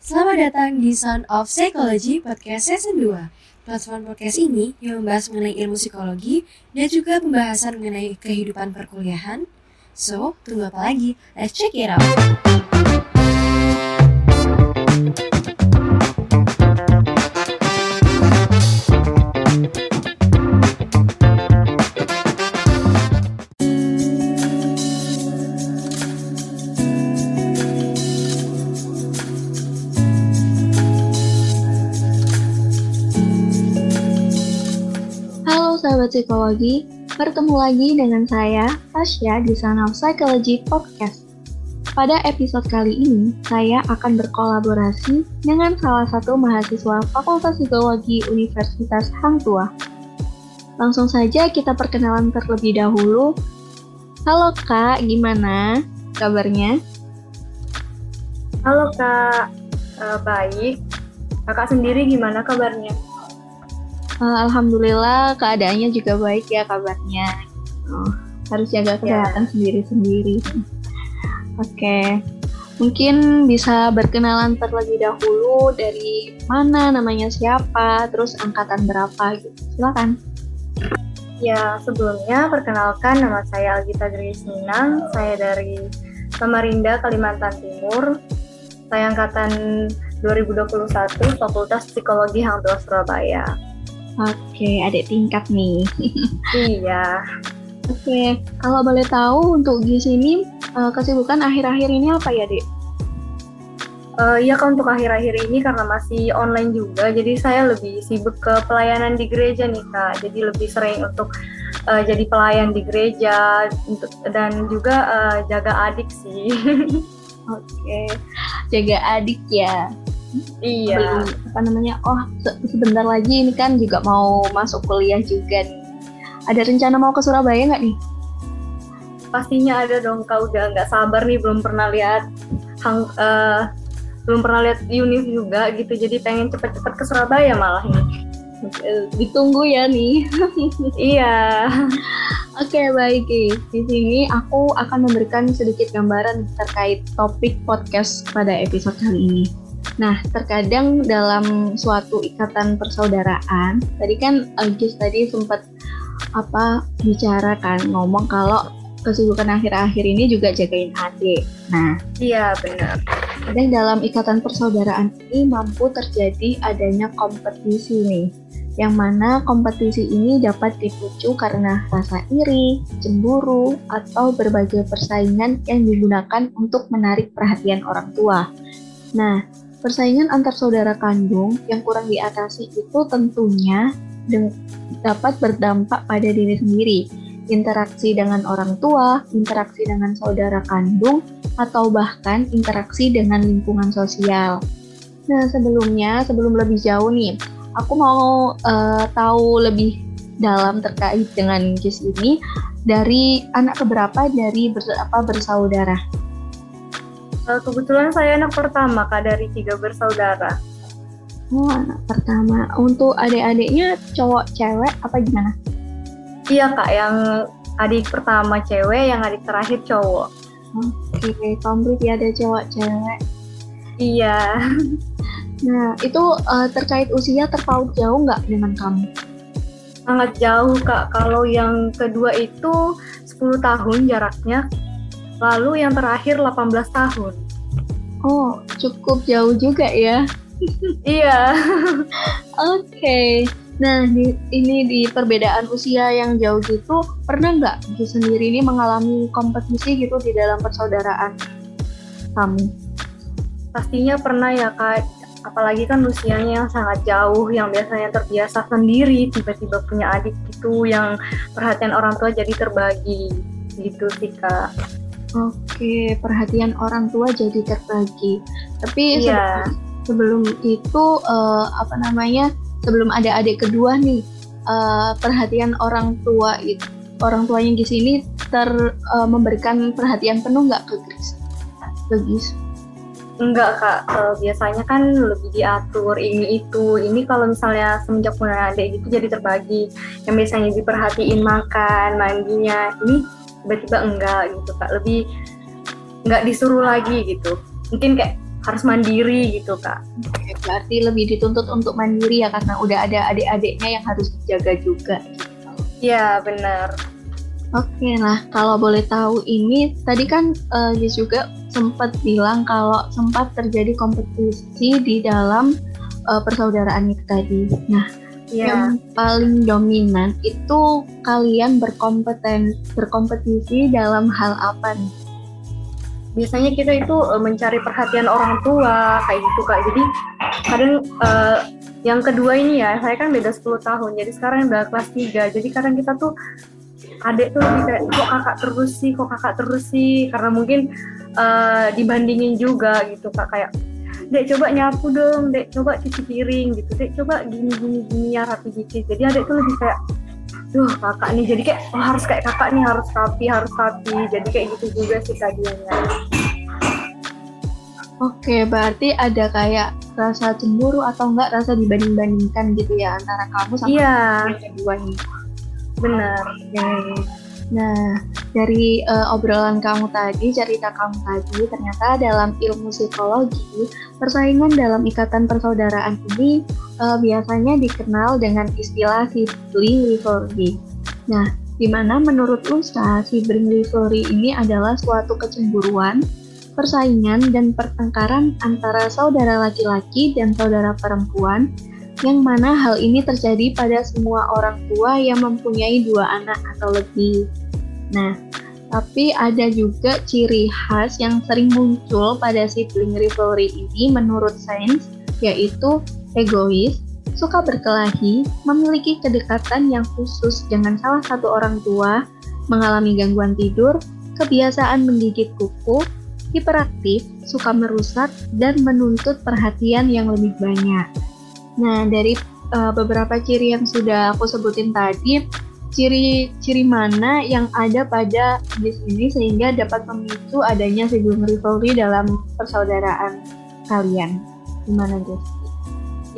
Selamat datang di Sound of Psychology Podcast Season 2. Platform podcast ini yang membahas mengenai ilmu psikologi dan juga pembahasan mengenai kehidupan perkuliahan. So, tunggu apa lagi? Let's check it out! Psikologi, bertemu lagi dengan saya, Tasya di Sana Psychology Podcast. Pada episode kali ini, saya akan berkolaborasi dengan salah satu mahasiswa Fakultas Psikologi Universitas Hang Tua. Langsung saja kita perkenalan terlebih dahulu. Halo Kak, gimana kabarnya? Halo Kak, Eh, baik. Kakak sendiri gimana kabarnya? Eh, Alhamdulillah keadaannya juga baik ya kabarnya. Oh, harus jaga kesehatan sendiri-sendiri. Oke, mungkin bisa berkenalan terlebih dahulu dari mana, namanya siapa, terus angkatan berapa gitu. Silakan. Ya, sebelumnya perkenalkan nama saya Algita Grace Minang. Saya dari Samarinda, Kalimantan Timur. Saya angkatan 2021 Fakultas Psikologi Hang Tua Surabaya. Oke, adik tingkat nih. iya. Oke, kalau boleh tahu untuk di sini eh, kesibukan akhir-akhir ini apa ya, Dek? Eh, Iya kan untuk akhir-akhir ini karena masih online juga, jadi saya lebih sibuk ke pelayanan di gereja nih kak. Jadi lebih sering untuk eh, jadi pelayan di gereja untuk dan juga eh, jaga adik sih. Oke, jaga adik ya. Iya. Belum, apa namanya? Oh, se- sebentar lagi ini kan juga mau masuk kuliah juga nih. Ada rencana mau ke Surabaya nggak nih? Pastinya ada dong kak. Udah nggak sabar nih belum pernah lihat hang eh, belum pernah lihat Unif juga gitu. Jadi pengen cepet-cepet ke Surabaya malah nih. Eh, Ditunggu ya nih. iya. Oke, baik. Ki. Di sini aku akan memberikan sedikit gambaran terkait topik podcast pada episode kali ini. Nah, terkadang dalam suatu ikatan persaudaraan, tadi kan Agis tadi sempat apa bicara kan ngomong kalau kesibukan akhir-akhir ini juga jagain adik. Nah, Iya benar. kadang dalam ikatan persaudaraan ini mampu terjadi adanya kompetisi nih. Yang mana kompetisi ini dapat dipicu karena rasa iri, cemburu, atau berbagai persaingan yang digunakan untuk menarik perhatian orang tua. Nah, persaingan antar saudara kandung yang kurang diatasi itu tentunya dapat berdampak pada diri sendiri. Interaksi dengan orang tua, interaksi dengan saudara kandung, atau bahkan interaksi dengan lingkungan sosial. Nah, sebelumnya, sebelum lebih jauh nih, aku mau eh, tahu lebih dalam terkait dengan GIS ini dari anak keberapa dari ber, apa bersaudara. Eh, kebetulan saya anak pertama kak dari tiga bersaudara. Oh, anak pertama. Untuk adik-adiknya cowok cewek apa gimana? Iya kak, yang adik pertama cewek, yang adik terakhir cowok. Oke, komplit ya ada cowok cewek. Iya. Nah, itu eh, terkait usia terpaut jauh nggak dengan kamu? sangat jauh kak. Kalau yang kedua itu 10 tahun jaraknya, lalu yang terakhir 18 tahun. Oh, cukup jauh juga ya. Iya. Oke. Nah, di, ini di perbedaan usia yang jauh gitu, pernah nggak Gi sendiri ini mengalami kompetisi gitu di dalam persaudaraan kamu? Pastinya pernah ya kak. Apalagi kan usianya yang sangat jauh, yang biasanya terbiasa sendiri, tiba-tiba punya adik gitu, yang perhatian orang tua jadi terbagi. Gitu sih kak. Oke, perhatian orang tua jadi terbagi. Tapi Iya. sebelum, sebelum itu eh, apa namanya? Sebelum ada adik kedua nih, eh, perhatian orang tua itu orang tuanya di sini ter eh, memberikan perhatian penuh nggak ke? Ke Gis? Enggak kak, Eh, biasanya kan lebih diatur ini itu. Ini kalau misalnya semenjak punya adik gitu jadi terbagi. Yang biasanya diperhatiin makan, mandinya, ini tiba-tiba enggak gitu kak. Lebih enggak disuruh lagi gitu. Mungkin kayak harus mandiri gitu kak. Berarti lebih dituntut untuk mandiri ya karena udah ada adik-adiknya yang harus dijaga juga. Iya benar. Oke, nah kalau boleh tahu ini tadi kan uh, juga sempat bilang kalau sempat terjadi kompetisi di dalam uh, persaudaraan itu tadi. Nah, yeah. yang paling dominan itu kalian berkompeten berkompetisi dalam hal apa nih? Biasanya kita itu uh, mencari perhatian orang tua kayak gitu kak. Jadi kadang uh, yang kedua ini ya, saya kan beda 10 tahun. Jadi sekarang udah kelas 3. Jadi kadang kita tuh adik tuh lebih kayak kok kakak terus sih kok kakak terus sih karena mungkin uh, dibandingin juga gitu kak kayak dek coba nyapu dong dek coba cuci piring gitu dek coba gini gini gini ya rapi dikit jadi adik tuh lebih kayak duh kakak nih jadi kayak oh, harus kayak kakak nih harus rapi harus rapi jadi kayak gitu juga sih kajiannya Oke, berarti ada kayak rasa cemburu atau enggak rasa dibanding-bandingkan gitu ya antara kamu sama iya. yang kedua ini. Benar. Okay. Nah, dari uh, obrolan kamu tadi, cerita kamu tadi, ternyata dalam ilmu psikologi, persaingan dalam ikatan persaudaraan ini uh, biasanya dikenal dengan istilah sibling rivalry. Nah, di mana menurut Usta, sibling rivalry ini adalah suatu kecemburuan, persaingan, dan pertengkaran antara saudara laki-laki dan saudara perempuan yang mana hal ini terjadi pada semua orang tua yang mempunyai dua anak atau lebih. Nah, tapi ada juga ciri khas yang sering muncul pada sibling rivalry ini menurut sains, yaitu egois, suka berkelahi, memiliki kedekatan yang khusus dengan salah satu orang tua, mengalami gangguan tidur, kebiasaan menggigit kuku, hiperaktif, suka merusak, dan menuntut perhatian yang lebih banyak. Nah, dari uh, beberapa ciri yang sudah aku sebutin tadi, ciri-ciri mana yang ada pada bis ini sehingga dapat memicu adanya sibling rivalry dalam persaudaraan kalian? Gimana, guys?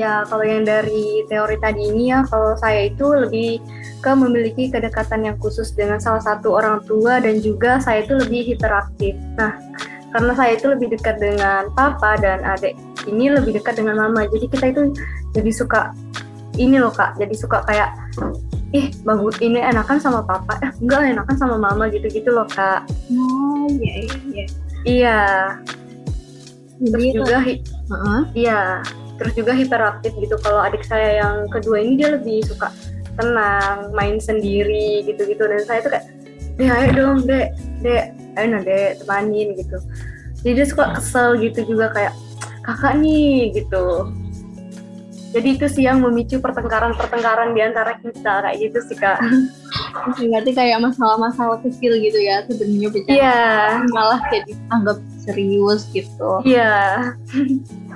Ya, kalau yang dari teori tadi ini ya, kalau saya itu lebih ke memiliki kedekatan yang khusus dengan salah satu orang tua dan juga saya itu lebih hiperaktif. Nah, karena saya itu lebih dekat dengan papa dan adik ini lebih dekat dengan mama. Jadi kita itu jadi suka ini loh kak. Jadi suka kayak ih bagus ini enakan sama papa. Eh enggak enakan sama mama gitu-gitu loh kak. Oh iya iya iya. Iya. Terus juga hi uh -huh. iya. Terus juga hiperaktif gitu. Kalau adik saya yang kedua ini dia lebih suka tenang main sendiri gitu-gitu. Dan saya tuh kayak deh ayo dong dek. Dek ayo nah dek temanin gitu. Jadi dia suka kesel gitu juga kayak kakak nih gitu. Jadi itu sih yang memicu pertengkaran-pertengkaran di antara kita kayak gitu sih kak. Berarti kayak masalah-masalah kecil gitu ya sebenarnya bicara yeah. malah jadi anggap serius gitu. Iya.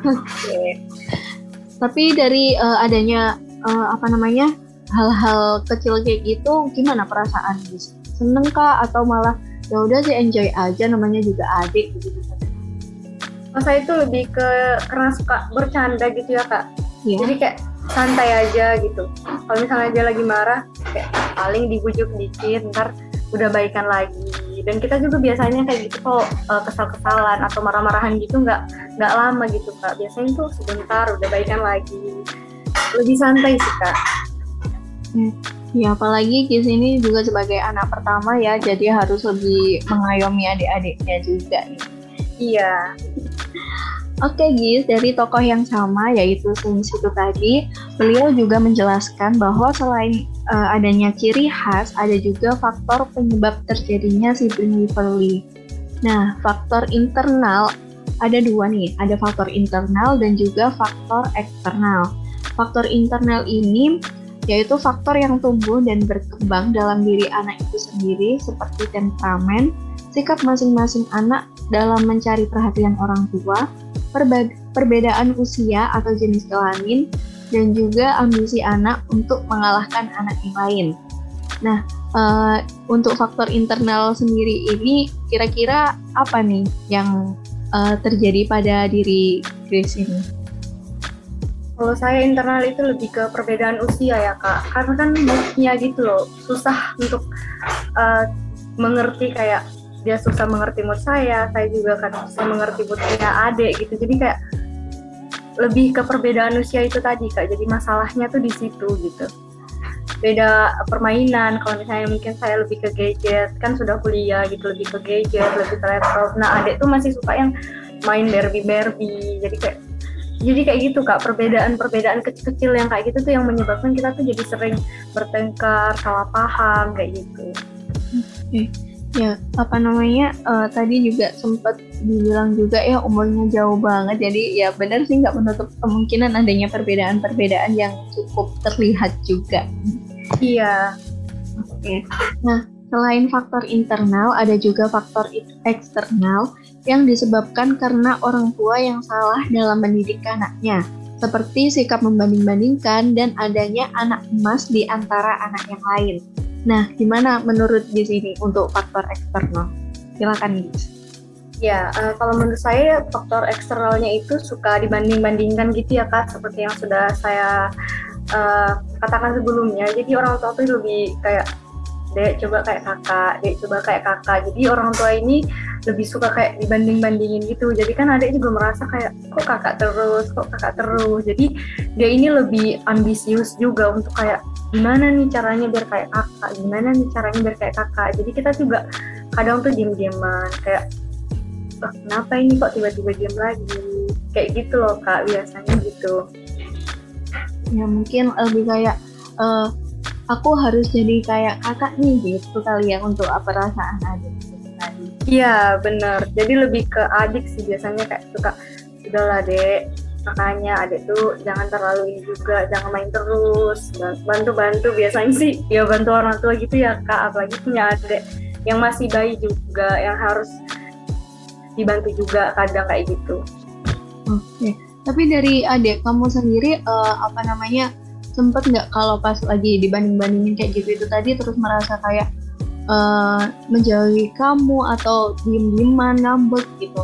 Yeah. oke. Okay. tapi dari uh, adanya uh, apa namanya hal-hal kecil kayak gitu gimana perasaan? Seneng kak? Atau malah ya udah sih enjoy aja namanya juga adik gitu Saya itu lebih ke karena suka bercanda gitu ya kak yeah. jadi kayak santai aja gitu kalau misalnya dia lagi marah kayak paling dibujuk dikit ntar udah baikan lagi dan kita juga biasanya kayak gitu kok uh, kesal-kesalan atau marah-marahan gitu nggak nggak lama gitu kak biasanya tuh sebentar udah baikan lagi lebih santai sih kak hmm. Ya apalagi di sini juga sebagai anak pertama ya, jadi harus lebih mengayomi adik-adiknya juga. Iya. Oke okay, guys, dari tokoh yang sama yaitu Sun itu tadi, beliau juga menjelaskan bahwa selain uh, adanya ciri khas, ada juga faktor penyebab terjadinya sibling rivalry. Nah, faktor internal ada dua nih, ada faktor internal dan juga faktor eksternal. Faktor internal ini yaitu faktor yang tumbuh dan berkembang dalam diri anak itu sendiri seperti temperamen, sikap masing-masing anak dalam mencari perhatian orang tua, perbedaan usia atau jenis kelamin, dan juga ambisi anak untuk mengalahkan anak yang lain. Nah, uh, untuk faktor internal sendiri ini kira-kira apa nih yang uh, terjadi pada diri Grace ini? Kalau saya internal itu lebih ke perbedaan usia ya kak, karena kan moodnya gitu loh, susah untuk uh, mengerti kayak dia susah mengerti mood saya saya juga kan susah mengerti moodnya adik gitu. Jadi kayak lebih ke perbedaan usia itu tadi kak. Jadi masalahnya tuh di situ gitu. Beda permainan kalau misalnya mungkin saya lebih ke gadget kan sudah kuliah gitu lebih ke gadget lebih ke laptop. Nah adik tuh masih suka yang main Barbie Barbie jadi kayak jadi kayak gitu kak. Perbedaan-perbedaan kecil-kecil yang kayak gitu tuh yang menyebabkan kita tuh jadi sering bertengkar salah paham kayak gitu. Oke. Ya, apa namanya? Uh, tadi juga sempat dibilang juga ya umurnya jauh banget. Jadi ya benar sih nggak menutup kemungkinan adanya perbedaan-perbedaan yang cukup terlihat juga. Iya. Oke. Nah, selain faktor internal, ada juga faktor eksternal yang disebabkan karena orang tua yang salah dalam mendidik anaknya, seperti sikap membanding-bandingkan dan adanya anak emas di antara anak yang lain. Nah, gimana menurut di sini untuk faktor eksternal? Silakan, Giz. Ya, uh, kalau menurut saya faktor eksternalnya itu suka dibanding-bandingkan gitu ya kak, seperti yang sudah saya uh, katakan sebelumnya. Jadi orang tua itu lebih kayak dek coba kayak kakak, dek coba kayak kakak. Jadi orang tua ini lebih suka kayak dibanding-bandingin gitu. Jadi kan adik juga merasa kayak kok kakak terus, kok kakak terus. Jadi dia ini lebih ambisius juga untuk kayak gimana nih caranya biar kayak kakak, gimana nih caranya biar kayak kakak. Jadi kita juga kadang tuh diem-dieman kayak oh, kenapa ini kok tiba-tiba diem lagi kayak gitu loh kak biasanya gitu ya mungkin lebih kayak uh, aku harus jadi kayak kakak nih gitu kali ya untuk apa perasaan adik tadi. Iya bener. Jadi lebih ke adik sih biasanya kayak suka udahlah dek makanya adik tuh jangan terlalu ini juga jangan main terus bantu-bantu biasanya sih ya bantu orang tua gitu ya kak apalagi punya adik yang masih bayi juga yang harus dibantu juga kadang kayak gitu. Oke, tapi dari adik kamu sendiri uh, apa namanya sempet nggak kalau pas lagi dibanding-bandingin kayak gitu itu tadi terus merasa kayak uh, menjauhi kamu atau diem-dieman ngambek gitu?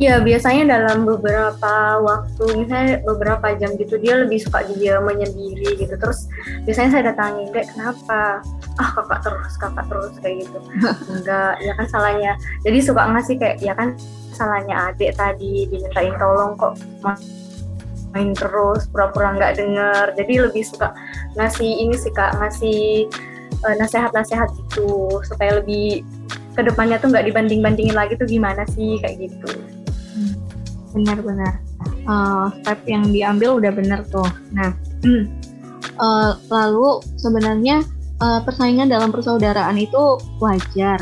Ya biasanya dalam beberapa waktu misalnya beberapa jam gitu dia lebih suka dia menyendiri gitu. Terus biasanya saya datangin kayak kenapa? Ah kakak terus kakak terus kayak gitu. Enggak ya kan salahnya. Jadi suka ngasih kayak ya kan salahnya adik tadi dimintain tolong kok main terus pura-pura nggak denger. Jadi lebih suka ngasih ini sih kak ngasih uh, nasihat-nasihat gitu. Supaya lebih ke depannya tuh nggak dibanding-bandingin lagi tuh gimana sih kayak gitu. Benar-benar. Uh, step yang diambil udah benar tuh. Nah uh, lalu sebenarnya uh, persaingan dalam persaudaraan itu wajar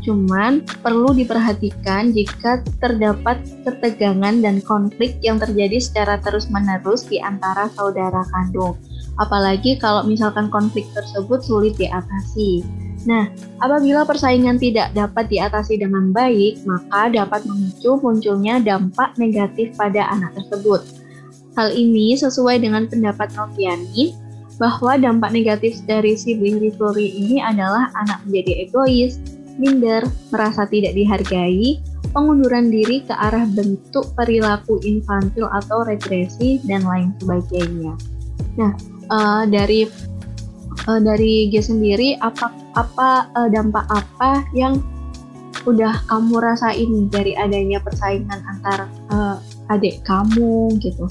Cuman perlu diperhatikan jika terdapat ketegangan dan konflik yang terjadi secara terus-menerus di antara saudara kandung. Apalagi kalau misalkan konflik tersebut sulit diatasi. Nah, apabila persaingan tidak dapat diatasi dengan baik, maka dapat memicu munculnya dampak negatif pada anak tersebut. Hal ini sesuai dengan pendapat Noviani bahwa dampak negatif dari sibling rivalry ini adalah anak menjadi egois, minder, merasa tidak dihargai, pengunduran diri ke arah bentuk perilaku infantil atau regresi dan lain sebagainya. Nah, uh, dari uh, dari G sendiri apa apa uh, dampak apa yang udah kamu rasain dari adanya persaingan antar uh, adik kamu gitu?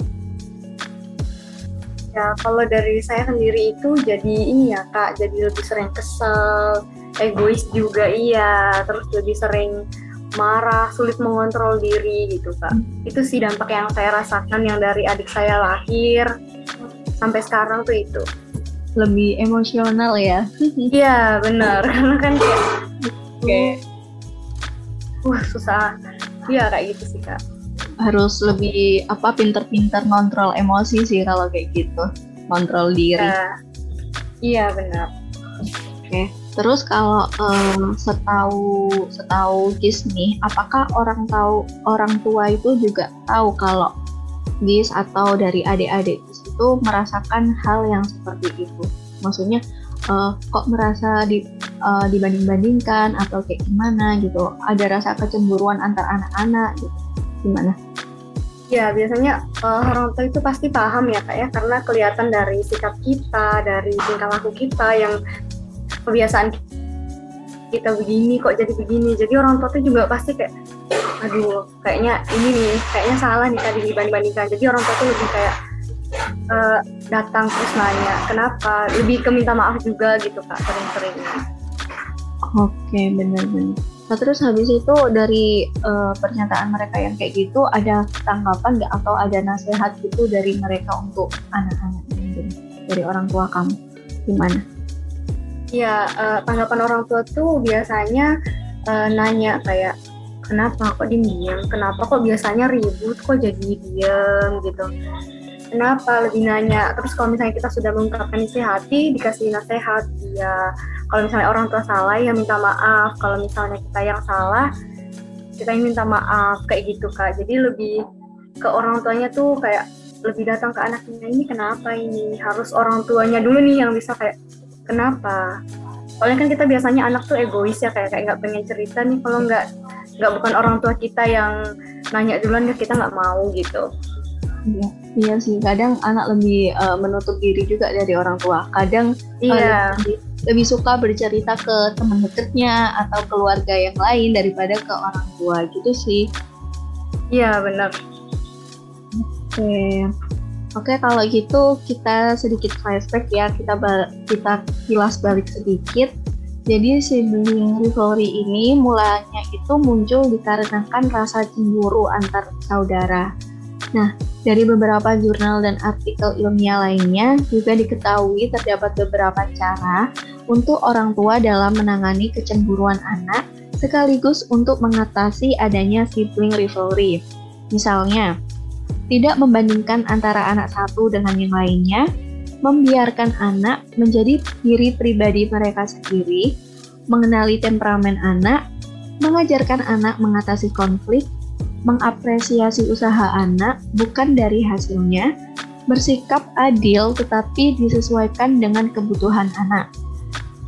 Ya, kalau dari saya sendiri itu jadi ini ya kak, jadi lebih sering kesel, egois juga iya. Terus lebih sering marah sulit mengontrol diri gitu kak. Hmm. itu sih dampak yang saya rasakan yang dari adik saya lahir sampai sekarang tuh itu. Lebih emosional ya. Iya benar. Karena kan kayak kayak wah susah. Iya kayak gitu sih kak. Harus lebih apa pinter-pinter kontrol emosi sih kalau kayak gitu. Kontrol diri. Iya, iya benar. Oke. okay. Terus kalau um, setahu setahu Gis nih, apakah orang tahu orang tua itu juga tahu kalau Gis atau dari adik-adik itu merasakan hal yang seperti itu? Maksudnya uh, kok merasa di, uh, dibanding-bandingkan atau kayak gimana gitu? Ada rasa kecemburuan antar anak-anak gitu? Gimana? Ya biasanya uh, orang tua itu pasti paham ya kak ya karena kelihatan dari sikap kita, dari tingkah laku kita yang kebiasaan kita begini kok jadi begini. Jadi orang tua tuh juga pasti kayak aduh kayaknya ini nih kayaknya salah nih tadi dibanding-bandingkan. Jadi orang tua tuh lebih kayak uh, datang terus nanya kenapa? Lebih ke minta maaf juga gitu kak sering-sering. Oke benar-benar nah terus habis itu dari uh, pernyataan mereka yang kayak gitu ada tanggapan nggak atau ada nasihat gitu dari mereka untuk anak-anak dari orang tua kamu? Gimana? Ya uh, tanggapan orang tua tuh biasanya uh, nanya kayak kenapa kok diem? Kenapa kok biasanya ribut? Kok jadi diem? Gitu. Kenapa? Lebih nanya. Terus kalau misalnya kita sudah mengungkapkan isi hati dikasih nasihat. Ya kalau misalnya orang tua salah ya minta maaf. Kalau misalnya kita yang salah kita yang minta maaf. Kayak gitu kak. Jadi lebih ke orang tuanya tuh kayak lebih datang ke anaknya ini kenapa ini? Harus orang tuanya dulu nih yang bisa kayak kenapa? Soalnya kan kita biasanya anak tuh egois ya kayak kayak nggak pengen cerita nih kalau nggak nggak bukan orang tua kita yang nanya duluan ya kita nggak mau gitu. Iya iya sih. Kadang anak lebih uh, menutup diri juga dari orang tua. Kadang iya. uh, lebih, lebih suka bercerita ke teman dekatnya atau keluarga yang lain daripada ke orang tua. Gitu sih. Iya benar. Oke Oke, kalau gitu kita sedikit flashback ya, kita kita kilas balik sedikit. Jadi sibling rivalry ini mulanya itu muncul dikarenakan rasa cemburu antar saudara. Nah, dari beberapa jurnal dan artikel ilmiah lainnya juga diketahui terdapat beberapa cara untuk orang tua dalam menangani kecemburuan anak sekaligus untuk mengatasi adanya sibling rivalry. Misalnya, tidak membandingkan antara anak satu dengan yang lainnya, membiarkan anak menjadi diri pribadi mereka sendiri, mengenali temperamen anak, mengajarkan anak mengatasi konflik, mengapresiasi usaha anak bukan dari hasilnya, bersikap adil tetapi disesuaikan dengan kebutuhan anak.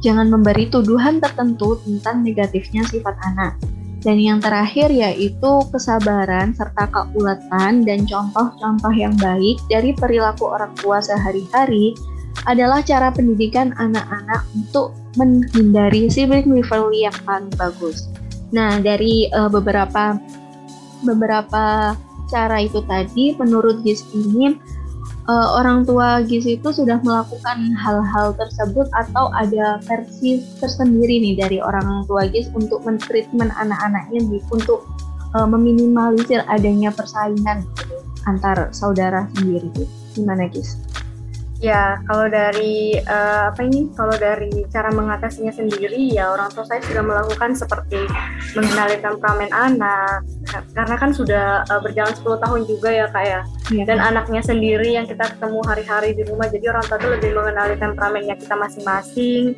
Jangan memberi tuduhan tertentu tentang negatifnya sifat anak dan yang terakhir yaitu kesabaran serta keuletan dan contoh-contoh yang baik dari perilaku orang tua sehari-hari adalah cara pendidikan anak-anak untuk menghindari sibling rivalry yang paling bagus. Nah, dari uh, beberapa beberapa cara itu tadi menurut GIS ini uh, orang tua Gizi itu sudah melakukan hal-hal tersebut atau ada versi tersendiri nih dari orang tua Giz untuk mentreatment anak-anaknya untuk uh, meminimalisir adanya persaingan antar saudara sendiri. Gimana Giz? Ya, kalau dari uh, apa ini? Kalau dari cara mengatasinya sendiri, ya orang tua saya sudah melakukan seperti mengenali temperamen anak, karena kan sudah uh, berjalan 10 tahun juga ya kak ya. ya. Dan anaknya sendiri yang kita ketemu hari-hari di rumah, jadi orang tua itu lebih mengenali temperamennya kita masing-masing,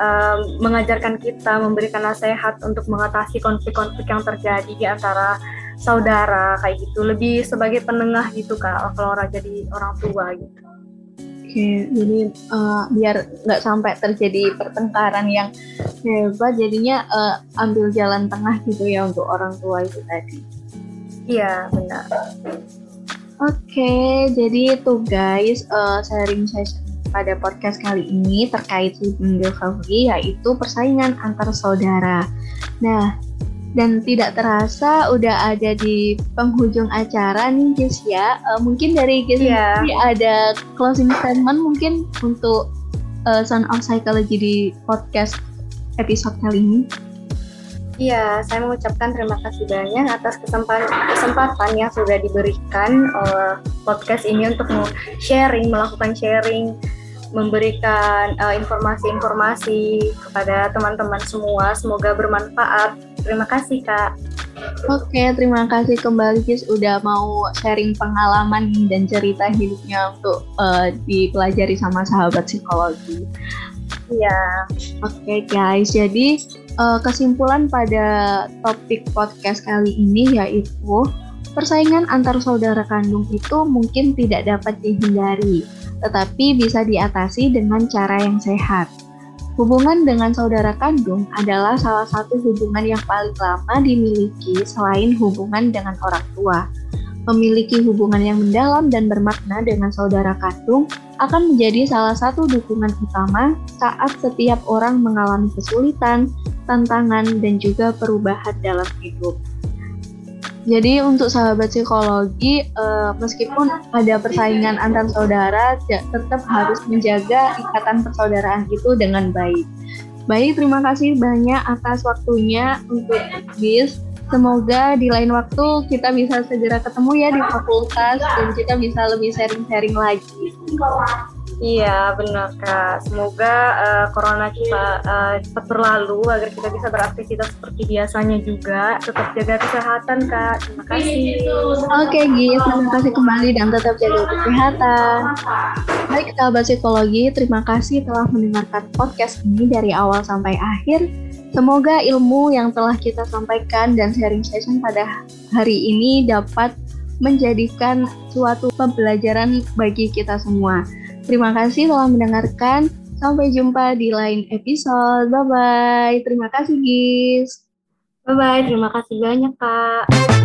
uh, mengajarkan kita, memberikan nasihat untuk mengatasi konflik-konflik yang terjadi di antara saudara kayak gitu. Lebih sebagai penengah gitu kak, kalau orang jadi orang tua gitu. Oke, jadi uh, biar nggak sampai terjadi pertengkaran yang hebat, jadinya uh, ambil jalan tengah gitu ya untuk orang tua itu tadi. Iya, benar. Oke, jadi itu guys uh, sharing session pada podcast kali ini terkait sibling rivalry yaitu persaingan antar saudara. Nah, dan tidak terasa udah ada di penghujung acara nih guys ya. Uh, mungkin dari guys yeah. ada closing statement mungkin untuk uh, Sound of Psychology di podcast episode kali ini. Iya, saya mengucapkan terima kasih banyak atas kesempatan kesempatan yang sudah diberikan oleh podcast ini untuk sharing, melakukan sharing, memberikan uh, informasi-informasi kepada teman-teman semua. Semoga bermanfaat Terima kasih Kak. Oke, terima kasih kembali Kis udah mau sharing pengalaman dan cerita hidupnya untuk uh, dipelajari sama sahabat psikologi. Iya. Oke guys, jadi uh, kesimpulan pada topik podcast kali ini yaitu persaingan antar saudara kandung itu mungkin tidak dapat dihindari, tetapi bisa diatasi dengan cara yang sehat. Hubungan dengan saudara kandung adalah salah satu hubungan yang paling lama dimiliki selain hubungan dengan orang tua. Memiliki hubungan yang mendalam dan bermakna dengan saudara kandung akan menjadi salah satu dukungan utama saat setiap orang mengalami kesulitan, tantangan, dan juga perubahan dalam hidup. Jadi untuk sahabat psikologi, uh, meskipun ada persaingan antar saudara, tetap harus menjaga ikatan persaudaraan itu dengan baik. Baik, terima kasih banyak atas waktunya untuk bis. Semoga di lain waktu kita bisa segera ketemu ya di fakultas dan kita bisa lebih sharing-sharing lagi. Iya benar kak. Semoga uh, corona kita uh, cepat berlalu agar kita bisa beraktivitas seperti biasanya juga. Tetap jaga kesehatan kak. Terima kasih. Oke Gis, terima kasih kembali dan tetap jaga kesehatan. Baik sahabat psikologi, terima kasih telah mendengarkan podcast ini dari awal sampai akhir. Semoga ilmu yang telah kita sampaikan dan sharing session pada hari ini dapat menjadikan suatu pembelajaran bagi kita semua. Terima kasih telah mendengarkan. Sampai jumpa di lain episode. Bye-bye. Terima kasih, Gis. Bye-bye. Terima kasih banyak, Kak.